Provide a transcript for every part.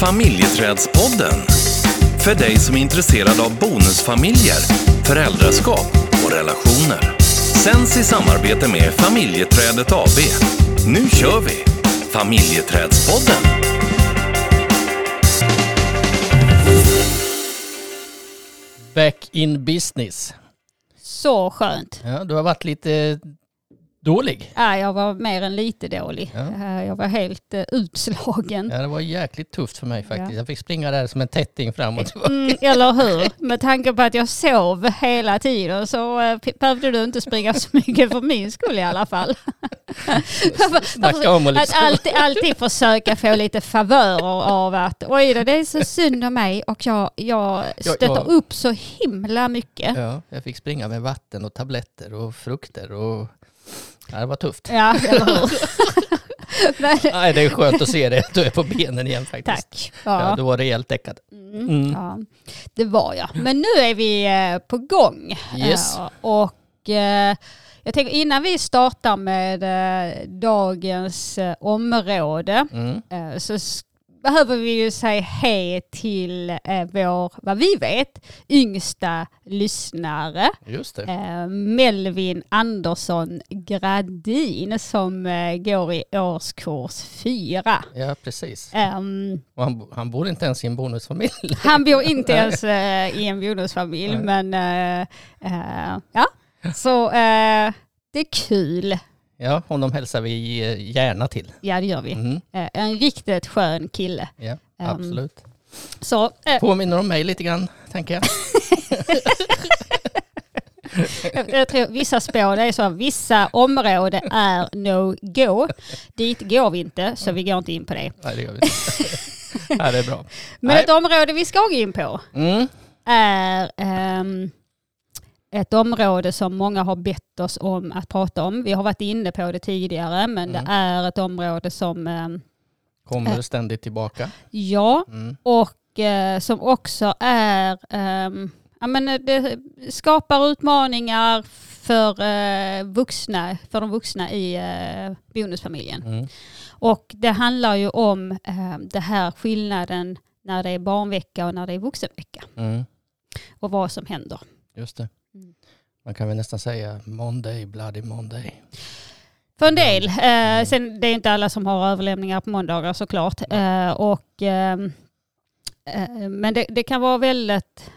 Familjeträdspodden. För dig som är intresserad av bonusfamiljer, föräldraskap och relationer. Sänds i samarbete med Familjeträdet AB. Nu kör vi! Familjeträdspodden. Back in business. Så skönt. Ja, du har varit lite dålig. Ja, jag var mer än lite dålig. Ja. Eh, Jag var helt eh, utslagen. Ja, det var jäkligt tufft för mig faktiskt. Ja. Jag fick springa där som en tätting fram och tillbaka. Mm, eller hur? Med tanke på att jag sov hela tiden så eh, behövde du inte springa så mycket för min skull i alla fall. Snacka om att Att liksom... alltid, alltid försöka få lite favörer av att oj då, det är så synd om mig och jag, jag stöttar ja. upp så himla mycket. Ja, jag fick springa med vatten och tabletter och frukter och... Det var tufft. Ja, eller hur? Nej, det är skönt att se det, att du är på benen igen faktiskt. tack. Ja, Ja. du var rejält däckad. Mm. Mm. Ja, det var jag. Men nu är vi eh, på gång. Yes. Eh, Och eh, jag tänker innan vi startar med dagens område Mm. så behöver vi ju säga hej till eh, vår, vad vi vet, yngsta lyssnare. Just det. Eh, Melvin Andersson Gradin som eh, går i årskurs fyra. Ja, precis. Ehm, Och han, han bor inte ens i en bonusfamilj. Han bor inte ens eh, i en bonusfamilj men eh, eh, ja, så eh, det är kul. Ja, honom hälsar vi gärna till. Ja det gör vi. Mm. Eh, en riktigt skön kille. Ja, Ehm, absolut. Så eh, Påminner om mig lite grann, tänker jag. jag, tror vissa spår, det är så vissa områden är no-go. Dit går vi inte så vi går inte in på det. Nej, det gör vi inte. ja, det är bra. Men Nej. ett område vi ska gå in på Mm. är ehm, ett område som många har bett oss om att prata om. Vi har varit inne på det tidigare men Mm. det är ett område som, ehm, Kommer ständigt tillbaka. ja, Mm. och eh, som också är, ehm, ja men eh, det skapar utmaningar för eh, vuxna, för de vuxna i eh, bonusfamiljen. Mm. Och det handlar ju om eh, det här skillnaden när det är barnvecka och när det är vuxenvecka Mm. och vad som händer. Just det. Man kan väl nästan säga Monday, bloody Monday. För en del. Eh, sen det är inte alla som har överlämningar på måndagar såklart. Eh, och, ehm, eh, men det, det kan vara väldigt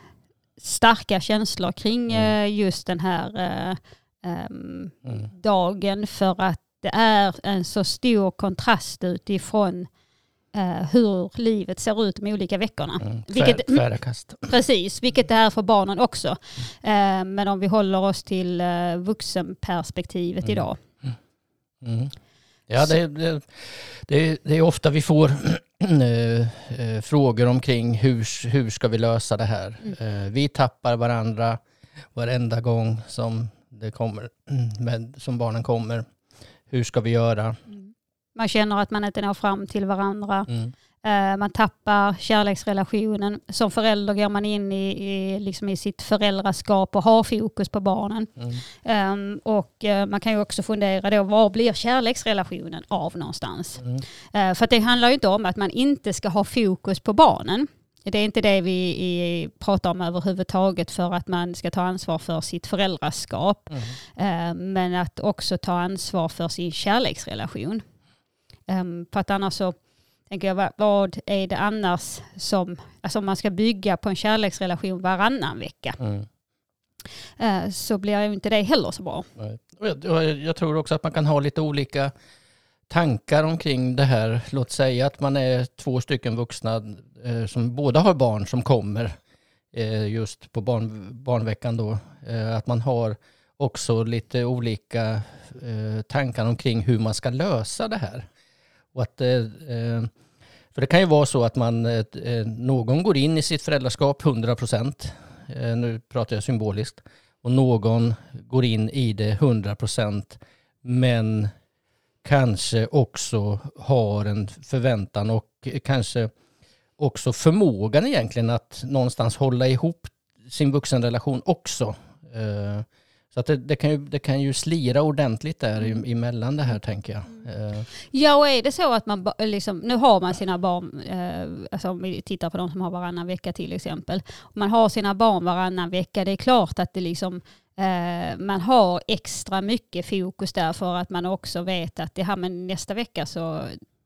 starka känslor kring Mm. eh, just den här eh, ehm, Mm. dagen för att det är en så stor kontrast utifrån eh, hur livet ser ut de olika veckorna. Mm. Vilket- tvära kast. Precis, vilket det är för barnen också. Eh, men om vi håller oss till eh, vuxenperspektivet Mm. idag. Mm. Ja, det, det, det, det är ofta vi får eh, eh, frågor omkring hur, hur ska vi lösa det här. Mm. Vi tappar varandra varenda gång som, det kommer, men, som barnen kommer. Hur ska vi göra? Man känner att man inte når fram till varandra. Mm. Eh, man tappar kärleksrelationen. Som förälder går man in i, i, liksom i sitt föräldraskap och har fokus på barnen. Mm. Ehm, och eh, man kan ju också fundera då, var blir kärleksrelationen av någonstans? Mm. Eh, för det handlar ju inte om att man inte ska ha fokus på barnen. Det är inte det vi i, pratar om överhuvudtaget för att man ska ta ansvar för sitt föräldraskap. Mm. Eh, men att också ta ansvar för sin kärleksrelation. Um, för att annars så tänker jag, vad, vad är det annars som, alltså om man ska bygga på en kärleksrelation varannan vecka, Mm. eh, så blir ju inte det heller så bra. Jag, och jag tror också att man kan ha lite olika tankar omkring det här. Låt säga att man är två stycken vuxna eh, som båda har barn som kommer eh, just på barn, barnveckan då. Eh, att man har också lite olika eh, tankar omkring hur man ska lösa det här. Och att, eh, eh, för det kan ju vara så att man, eh, eh någon går in i sitt föräldraskap 100 procent. Eh, nu pratar jag symboliskt och någon går in i det 100% men kanske också har en förväntan och kanske också förmågan egentligen att någonstans hålla ihop sin vuxenrelation också. Eh, så att det, det, kan ju, det kan ju slira ordentligt där Mm. emellan det här tänker jag. Eh, Ja, och är det så att man liksom, nu har man sina barn, eh, alltså om vi tittar på de som har varannan vecka till exempel. Om man har sina barn varannan vecka, det är klart att det liksom, eh, man har extra mycket fokus där för att man också vet att det här med nästa vecka så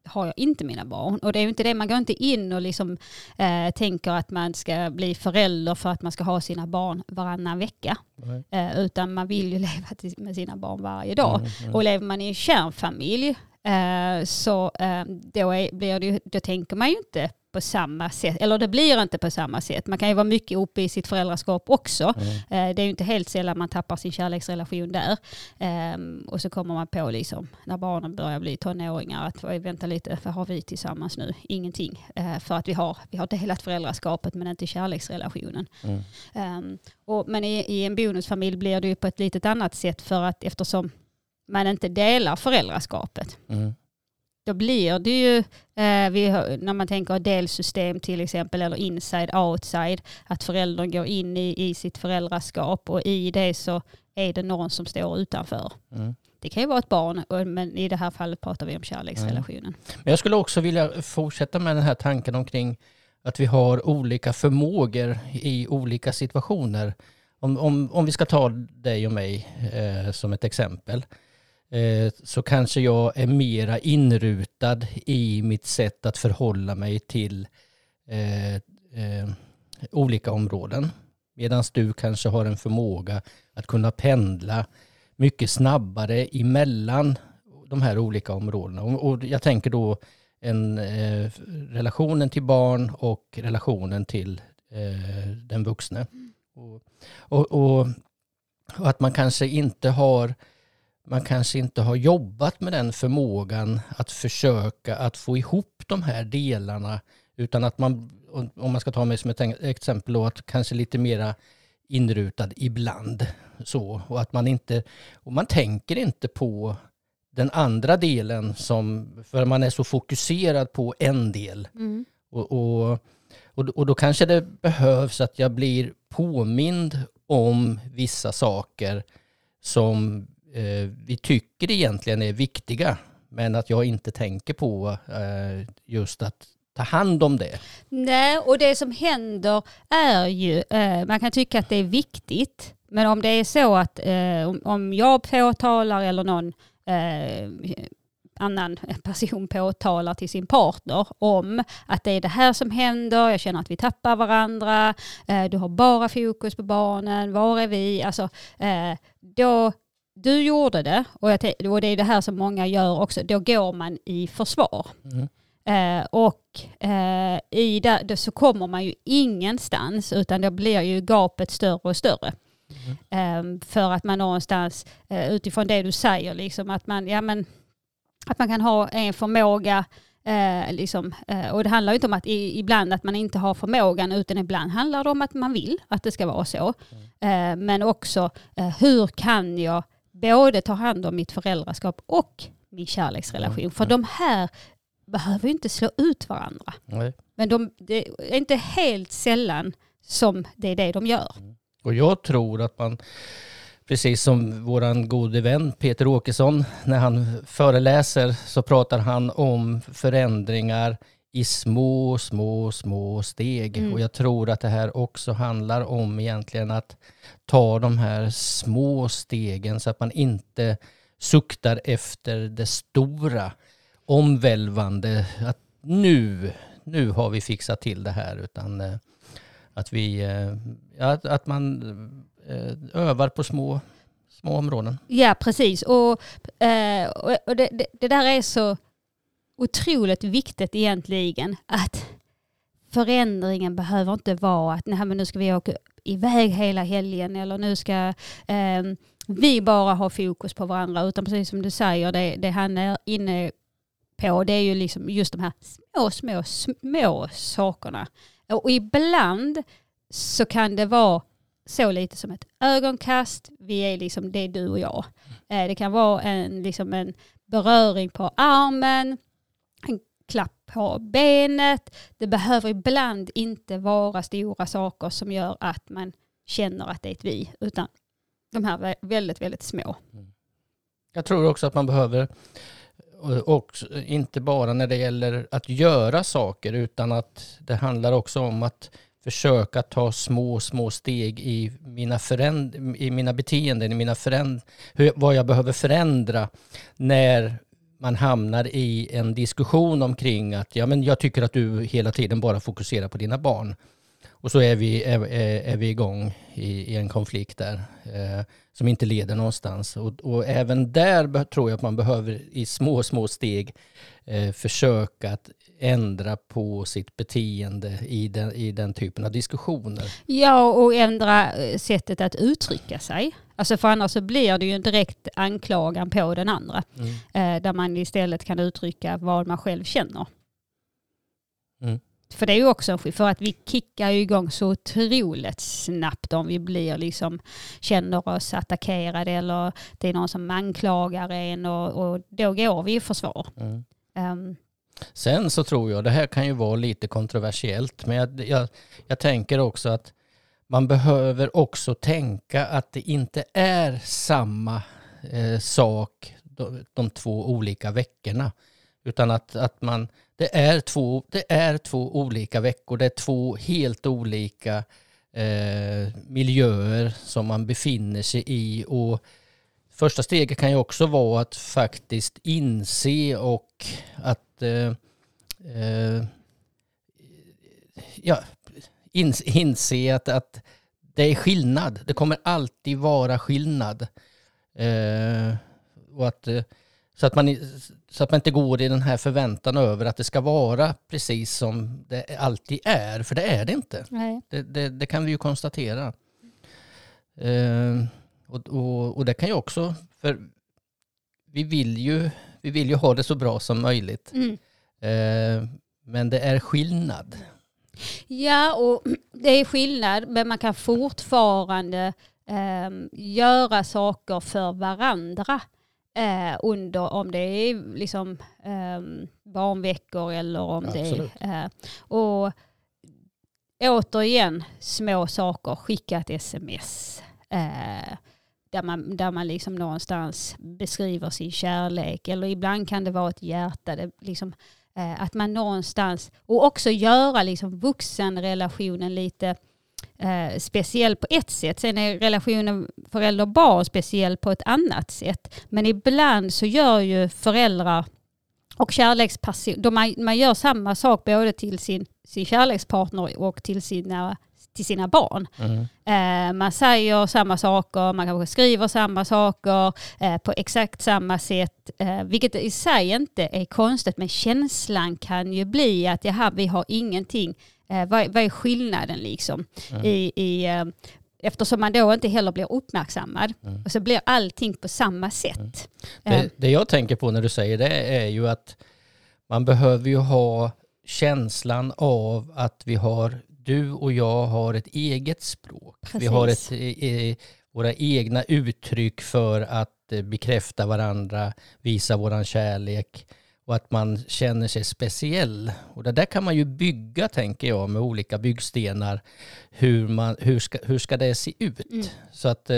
har jag inte mina barn. Och det är ju inte det, man går inte in och liksom, eh, tänker att man ska bli förälder för att man ska ha sina barn varannan vecka. nej. Eh, utan man vill ju leva till- med sina barn varje dag. Mm, mm. Och lever man i en kärnfamilj eh, så eh, då, är, blir det då tänker man ju inte på samma sätt, eller det blir inte på samma sätt. Man kan ju vara mycket uppe i sitt föräldraskap också. Mm. Det är ju inte helt sällan man tappar sin kärleksrelation där. Eh, och så kommer man på liksom, när barnen börjar bli tonåringar att "Oj, vänta lite, vad har vi tillsammans nu? Ingenting. Eh, för att vi har, vi har delat föräldraskapet men inte kärleksrelationen. Mm. Um, och, men i, i en bonusfamilj blir det ju på ett litet annat sätt för att eftersom man inte delar föräldraskapet. Mm. Då blir det ju, eh, vi, när man tänker delsystem till exempel, eller inside outside, att föräldern går in i, i sitt föräldraskap och i det så är det någon som står utanför. Mm. Det kan ju vara ett barn, men i det här fallet pratar vi om kärleksrelationen. Men jag skulle också vilja fortsätta med den här tanken omkring att vi har olika förmågor i olika situationer. Om, om, om vi ska ta dig och mig eh, som ett exempel så kanske jag är mera inrutad i mitt sätt att förhålla mig till eh, eh, olika områden. Medan du kanske har en förmåga att kunna pendla mycket snabbare emellan de här olika områdena. Och, jag tänker då en, eh, relationen till barn och relationen till eh, den vuxne. Och, och, och, och att man kanske inte har man kanske inte har jobbat med den förmågan att försöka att få ihop de här delarna utan att man, om man ska ta mig som ett exempel då, att kanske lite mera inrutad ibland så och att man inte, och man tänker inte på den andra delen som, för man är så fokuserad på en del. Mm. Och, och, och, och då kanske det behövs att jag blir påmind om vissa saker som eh, vi tycker egentligen är viktiga, men att jag inte tänker på eh, just att ta hand om det. Nej, och det som händer är ju, eh, man kan tycka att det är viktigt, men om det är så att eh, om, om jag påtalar eller någon eh, annan person påtalar till sin partner om att det är det här som händer, jag känner att vi tappar varandra, eh, du har bara fokus på barnen, var är vi? Alltså, eh, då, du gjorde det och, jag, och det är det här som många gör också, då går man i försvar. Mm. Eh, och eh, i det så kommer man ju ingenstans utan då blir ju gapet större och större. Eh, för att man någonstans eh, utifrån det du säger liksom att man, ja, men, att man kan ha en förmåga Eh, liksom, eh, och det handlar ju inte om att i, ibland att man inte har förmågan utan ibland handlar det om att man vill att det ska vara så. Eh, men också eh, hur kan jag både ta hand om mitt föräldraskap och min kärleksrelation. Ja, För de här behöver ju inte slå ut varandra. Nej. Men de, det är inte helt sällan som det är det de gör. Och jag tror att man, precis som våran gode vän Peter Åkesson, när han föreläser så pratar han om förändringar i små, små, små steg. Mm. Och jag tror att det här också handlar om egentligen att ta de här små stegen så att man inte suktar efter det stora, omvälvande, att nu, nu har vi fixat till det här, utan eh, att vi, eh, att, att man eh, övar på små, små områden. Ja, precis. Och, och och det, det, det där är så otroligt viktigt egentligen att förändringen behöver inte vara att nej, men nu ska vi åka iväg hela helgen eller nu ska eh, vi bara ha fokus på varandra utan precis som du säger det, det han är inne på det är ju liksom just de här små, små, små sakerna. Och ibland så kan det vara så lite som ett ögonkast. Vi är liksom det är du och jag. Eh, Det kan vara en, liksom en beröring på armen, en klapp på benet. Det behöver ibland inte vara stora saker som gör att man känner att det är ett vi, utan de här väldigt, väldigt små. Mm. Jag tror också att man behöver, och också, inte bara när det gäller att göra saker, utan att det handlar också om att försöka ta små, små steg i mina, föränd- i mina beteenden, i mina föränd- hur, vad jag behöver förändra när man hamnar i en diskussion omkring att ja, men jag tycker att du hela tiden bara fokuserar på dina barn. Och så är vi, är, är, vi igång i, i en konflikt där eh, som inte leder någonstans. Och, och även där tror jag att man behöver i små, små steg eh, försöka att ändra på sitt beteende i den, i den typen av diskussioner. Ja, och ändra eh, sättet att uttrycka sig. Alltså för annars så blir det ju en direkt anklagan på den andra. Eh, där man istället kan uttrycka vad man själv känner. Mm. För det är ju också en skill- för att vi kickar ju igång så otroligt snabbt om vi blir liksom, känner oss attackerade eller det är någon som anklagar en och, och då går vi i försvar. Mm. Ehm, Sen så tror jag, det här kan ju vara lite kontroversiellt, men jag, jag, jag tänker också att man behöver också tänka att det inte är samma eh, sak de, de två olika veckorna. Utan att, att man, det är, två, det är två olika veckor, det är två helt olika eh, miljöer som man befinner sig i. Och första steget kan ju också vara att faktiskt inse och att eh, eh, ja, ins, inse att, att det är skillnad. Det kommer alltid vara skillnad. Eh, och att, eh, så, att man, så att man inte går i den här förväntan över att det ska vara precis som det alltid är, för det är det inte. nej. Det, det, det kan vi ju konstatera. Eh, och, och, och det kan ju också, för vi vill ju, vi vill ju ha det så bra som möjligt. Mm. Eh, men det är skillnad. Ja, och det är skillnad, men man kan fortfarande ehm, göra saker för varandra eh, under, om det är liksom um, barnveckor eller om Absolut. det är... Eh, och återigen, små saker, skicka ett sms. Eh, där man, där man liksom någonstans beskriver sin kärlek. Eller ibland kan det vara ett hjärta. Det liksom, eh, att man någonstans, och också göra liksom vuxenrelationen lite eh, speciell på ett sätt. Sen är relationen förälder-barn speciell på ett annat sätt. Men ibland så gör ju föräldrar och kärleksperson, då man, man gör samma sak både till sin, sin kärlekspartner och till sina, till sina barn. Mm. Eh, man säger samma saker, man kanske skriver samma saker eh, på exakt samma sätt. Eh, vilket i sig inte är konstigt, men känslan kan ju bli att jaha, vi har ingenting. Vad, vad är skillnaden liksom? Mm. I, i, eftersom man då inte heller blir uppmärksammad. Mm. Och så blir allting på samma sätt. Eh, Det, det jag tänker på när du säger det är ju att man behöver ju ha känslan av att vi har, du och jag har ett eget språk. Vi Precis. har ett, eh, våra egna uttryck för att eh, bekräfta varandra, visa våran kärlek och att man känner sig speciell. Och det där kan man ju bygga, tänker jag, med olika byggstenar. Hur, man, hur, ska, hur ska det se ut? Mm. Så att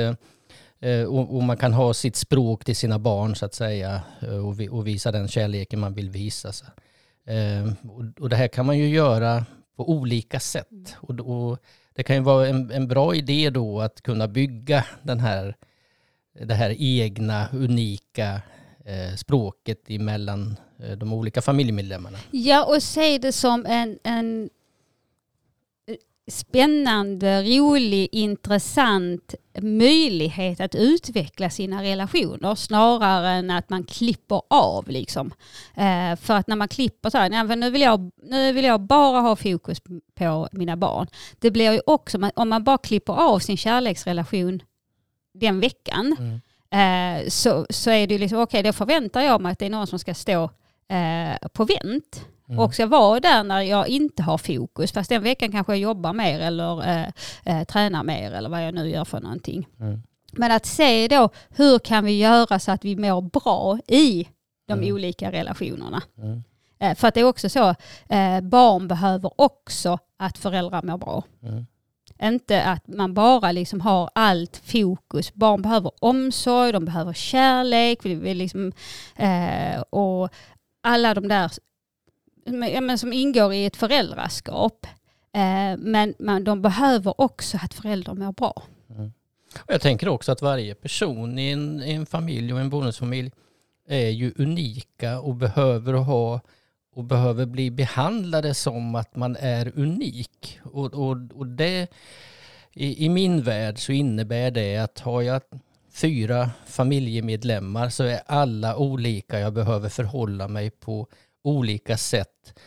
Och, och man kan ha sitt språk till sina barn så att säga och, vi, och visa den kärleken man vill visa. Så. Och det här kan man ju göra på olika sätt. Och, och det kan ju vara en, en bra idé då att kunna bygga den här, det här egna unika eh, språket emellan eh, de olika familjemedlemmarna. Ja, och se det som en, en spännande, rolig, intressant möjlighet att utveckla sina relationer snarare än att man klipper av. Liksom. Eh, för att när man klipper så här, "Nej, men nu, vill jag, nu vill jag bara ha fokus på mina barn. Det blir ju också, om man bara klipper av sin kärleksrelation den veckan Mm. eh, så, så är det ju liksom, okej då förväntar jag mig att det är någon som ska stå eh, på vänt Mm. och ska vara där när jag inte har fokus. Fast den veckan kanske jag jobbar mer eller eh, eh, tränar mer eller vad jag nu gör för någonting. Mm. Men att se då hur kan vi göra så att vi mår bra i de Mm. olika relationerna. Mm. Eh, för att det är också så, eh, barn behöver också att föräldrar mår bra. Mm. Inte att man bara liksom har allt fokus. Barn behöver omsorg, de behöver kärlek vi, vi liksom, eh, och alla de där men, som ingår i ett föräldraskap. Eh, men, men de behöver också att föräldrar mår bra. Mm. Och jag tänker också att varje person i en, i en familj och en bonusfamilj är ju unika och behöver ha och behöver bli behandlade som att man är unik. Och, och, och det, i, i, min värld så innebär det att har jag fyra familjemedlemmar så är alla olika. Jag behöver förhålla mig på olika sätt.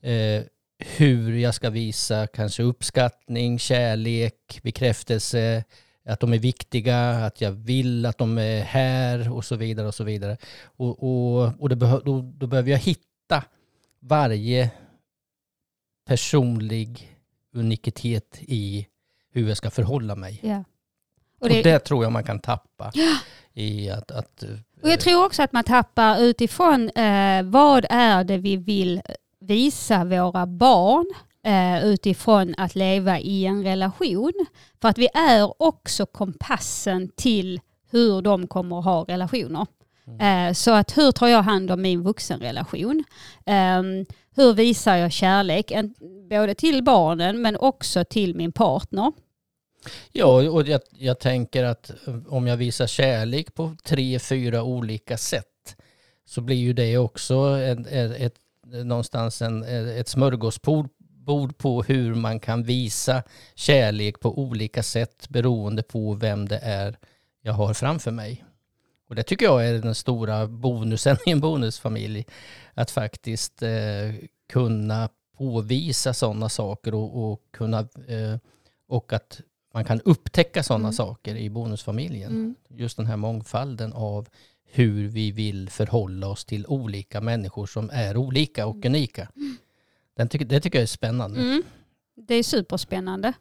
Eh, hur jag ska visa kanske uppskattning, kärlek, bekräftelse, att de är viktiga, att jag vill att de är här och så vidare och så vidare. Och, och, och behö då, då behöver jag hitta varje personlig unikitet i hur jag ska förhålla mig. Yeah. Och, det, och det tror jag man kan tappa. I att, att, och jag tror också att man tappar utifrån eh, vad är det vi vill visa våra barn eh, utifrån att leva i en relation. För att vi är också kompassen till hur de kommer att ha relationer. Mm. Eh, så att hur tar jag hand om min vuxenrelation? Ehm, hur visar jag kärlek? Både till barnen men också till min partner. Ja, och jag, jag, tänker att eh, om jag visar kärlek på tre, fyra olika sätt så blir ju det också ett, ett, ett någonstans en, ett smörgåsbord på hur man kan visa kärlek på olika sätt beroende på vem det är jag har framför mig. Och det tycker jag är den stora bonusen i en bonusfamilj. Att faktiskt eh, kunna påvisa sådana saker och, och kunna eh, och att man kan upptäcka sådana mm. saker i bonusfamiljen. Mm. Just den här mångfalden av hur vi vill förhålla oss till olika människor som är olika och mm. unika. Den tycker, det tycker jag är spännande. Mm. Det är superspännande.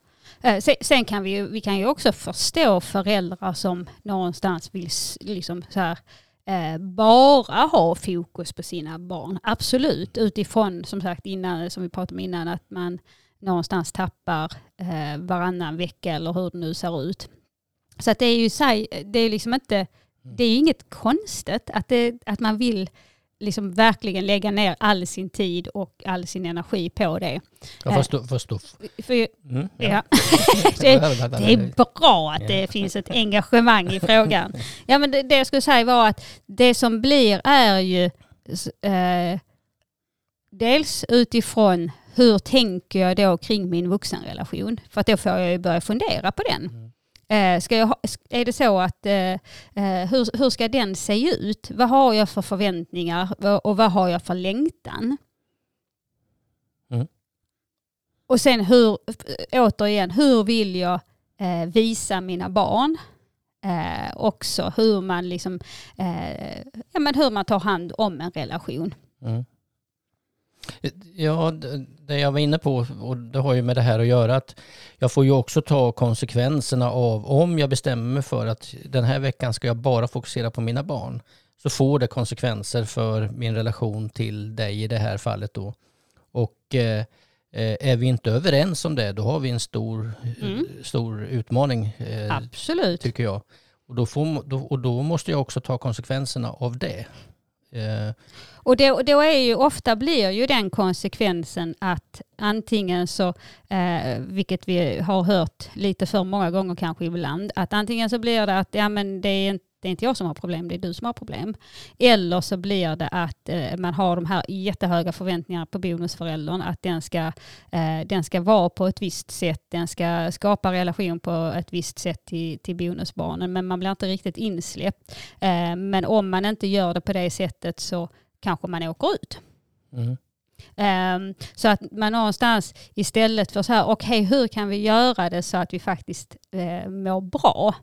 Eh, sen kan vi, ju, vi kan ju också förstå föräldrar som någonstans vill liksom så här, eh, bara ha fokus på sina barn. Absolut, utifrån som sagt innan, som vi pratade om innan, att man någonstans tappar eh, varannan vecka eller hur det nu ser ut. Så att det är ju det är liksom inte, det är inget konstigt att, det, att man vill liksom verkligen lägga ner all sin tid och all sin energi på det. Jag förstår. förstår. För, mm, ja. ja. det, det, är bra att det finns ett engagemang i frågan. Ja, men det, det jag skulle säga var att det som blir är ju eh, dels utifrån hur tänker jag då kring min vuxenrelation? För att då får jag ju börja fundera på den. Mm. Eh, ska jag, är det så att, eh, eh, hur, hur ska den se ut? Vad har jag för förväntningar och vad har jag för längtan? Mm. Och sen hur, återigen, hur vill jag eh, visa mina barn eh, också hur man, liksom, eh, ja, men hur man tar hand om en relation. Mm. Ja, det jag var inne på, och det har ju med det här att göra, att jag får ju också ta konsekvenserna av om jag bestämmer mig för att den här veckan ska jag bara fokusera på mina barn, så får det konsekvenser för min relation till dig i det här fallet då. Och eh, eh är vi inte överens om det, då har vi en stor, mm. stor utmaning. Eh, Absolut. Tycker jag. Och då, får, då, och då måste jag också ta konsekvenserna av det. Eh, Och då, då, är ju ofta blir ju den konsekvensen att antingen så, eh, vilket vi har hört lite för många gånger kanske ibland, att antingen så blir det att ja men det är inte det är inte jag som har problem, det är du som har problem. Eller så blir det att eh, man har de här jättehöga förväntningarna på bonusföräldern, att den ska, eh, den ska vara på ett visst sätt, den ska skapa relation på ett visst sätt till, till bonusbarnen, men man blir inte riktigt insläppt. Eh, men om man inte gör det på det sättet så kanske man åker ut. Mm. Um, så att man någonstans istället för så här, okej okay, hur kan vi göra det så att vi faktiskt uh, mår bra?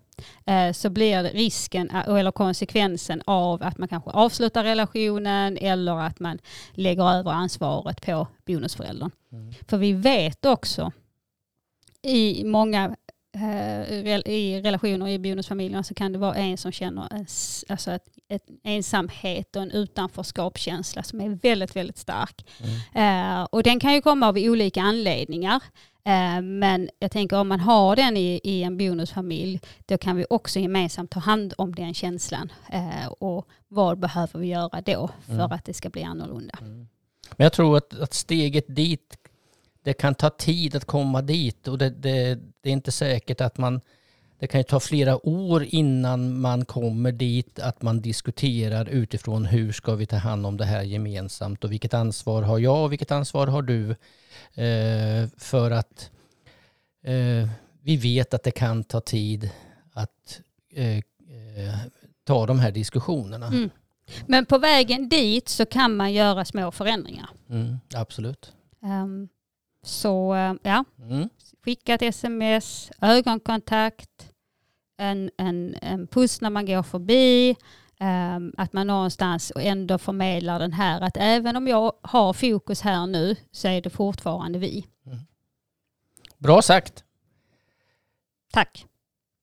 Uh, så blir risken uh, eller konsekvensen av att man kanske avslutar relationen eller att man lägger över ansvaret på bonusföräldern. Mm. För vi vet också i många Eh, i relationer i bonusfamiljerna så kan det vara en som känner en, alltså ett, ett ensamhet och en utanförskapskänsla som är väldigt, väldigt stark. Mm. Uh, och den kan ju komma av olika anledningar. Eh, Men jag tänker om man har den i, i en bonusfamilj, då kan vi också gemensamt ta hand om den känslan. Eh, Och vad behöver vi göra då för Mm. att det ska bli annorlunda? Men jag tror att, att steget dit, det kan ta tid att komma dit och det, det, det är inte säkert att man, det kan ju ta flera år innan man kommer dit, att man diskuterar utifrån hur ska vi ta hand om det här gemensamt och vilket ansvar har jag och vilket ansvar har du? Eh, för att eh, vi vet att det kan ta tid att eh, eh, ta de här diskussionerna. Mm. Men på vägen dit så kan man göra små förändringar. Mm, absolut. Ehm, Så eh, ja, Mm. skicka ett sms, ögonkontakt, en, en, en puss när man går förbi. ehm, att man någonstans ändå förmedlar den här att även om jag har fokus här nu så är det fortfarande vi. Bra sagt. Tack.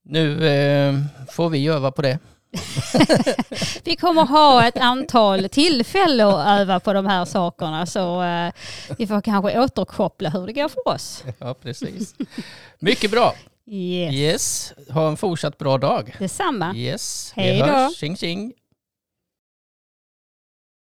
Nu eh, får vi öva på det. Vi kommer ha ett antal tillfällen att öva på de här sakerna så eh, vi får kanske återkoppla hur det går för oss. Ja, precis. Mycket bra. Yes. Yes. Ha en fortsatt bra dag. Detsamma. Yes. Hej Vi då. hörs. Tjing tjing.